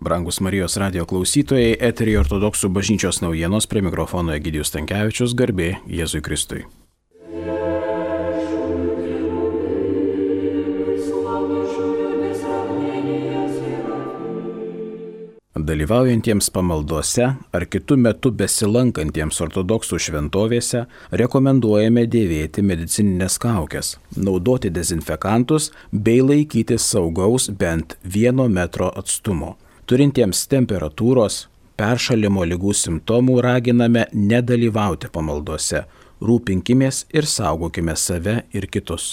Brangus Marijos radio klausytojai, eterį ortodoksų bažnyčios naujienos prie mikrofono Egidijus Tankievičius, garbė Jėzui Kristui. Dalyvaujantiems pamaldose ar kitų metų besilankantiems ortodoksų šventovėse rekomenduojame dėvėti medicininės kaukės, naudoti dezinfekantus bei laikytis saugaus bent vieno metro atstumo. Turintiems temperatūros, peršalimo lygų simptomų raginame nedalyvauti pamaldose, rūpinkimės ir saugokime save ir kitus.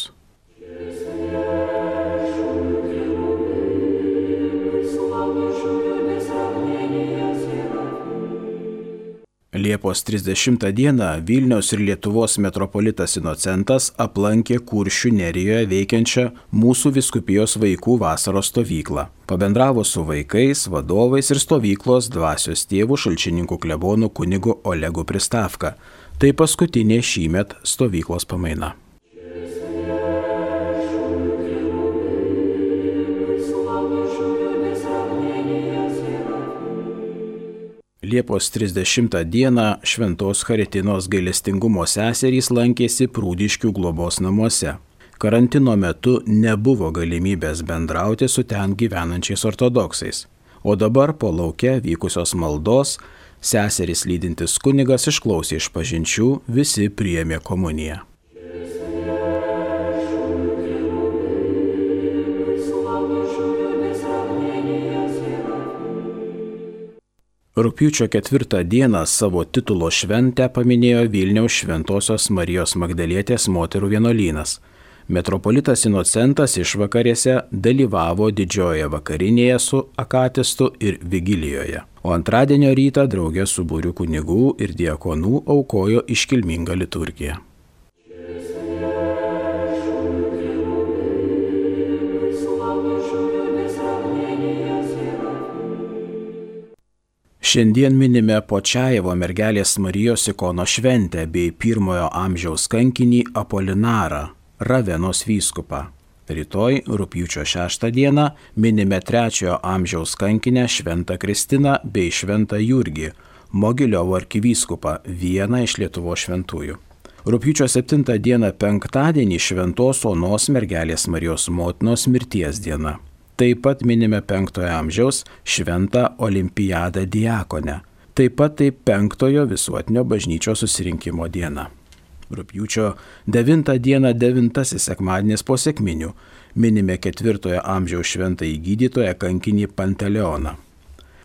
Liepos 30 dieną Vilniaus ir Lietuvos metropolitas Inocentas aplankė Kuršių nerijoje veikiančią mūsų viskupijos vaikų vasaros stovyklą. Pabendravo su vaikais, vadovais ir stovyklos dvasios tėvų šalčininkų klebonų kunigu Olegu Pristavka. Tai paskutinė šįmet stovyklos pamaina. Liepos 30 dieną Šventos Haritinos gailestingumo seserys lankėsi Prūdiškių globos namuose. Karantino metu nebuvo galimybės bendrauti su ten gyvenančiais ortodoksais. O dabar po laukia vykusios maldos seserys lydintis kunigas išklausė iš pažinčių, visi priėmė komuniją. Rūpiučio ketvirtą dieną savo titulo šventę paminėjo Vilniaus Šventojios Marijos Magdalietės moterų vienolynas. Metropolitas Inocentas išvakarėse dalyvavo didžiojoje vakarinėje su Akatistu ir Vigilijoje, o antradienio rytą draugė su būriu kunigų ir diekonų aukojo iškilmingą liturgiją. Šiandien minime Počiajevo mergelės Marijos ikono šventę bei pirmojo amžiaus kankinį Apolinarą, Ravenos vyskupą. Rytoj, rūpjūčio 6 dieną, minime trečiojo amžiaus kankinę Šventą Kristiną bei Šventą Jurgį, Mogiliovo arkivyskupą, vieną iš Lietuvo šventųjų. Rūpjūčio 7 dieną penktadienį Šventos Onos mergelės Marijos motinos mirties diena. Taip pat minime 5 amžiaus šventą olimpiadą diakonę. Taip pat tai 5 visuotinio bažnyčios susirinkimo diena. Rūpjūčio 9 dieną 9 sekmadienis po sėkminių minime 4 amžiaus šventąjį gydytoją kankinį Panteleoną.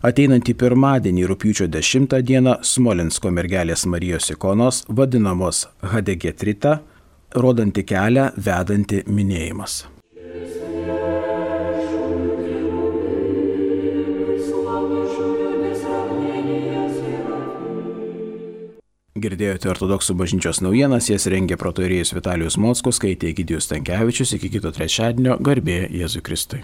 Ateinantį pirmadienį rūpjūčio 10 dieną Smolensko mergelės Marijos ikonos vadinamos Hadegetrita, rodanti kelią vedanti minėjimas. Girdėjote ortodoksų bažnyčios naujienas, jas rengė protorėjus Vitalijus Mockus, skaitė Egidijus Tankievičius, iki kito trečiadienio garbė Jėzui Kristui.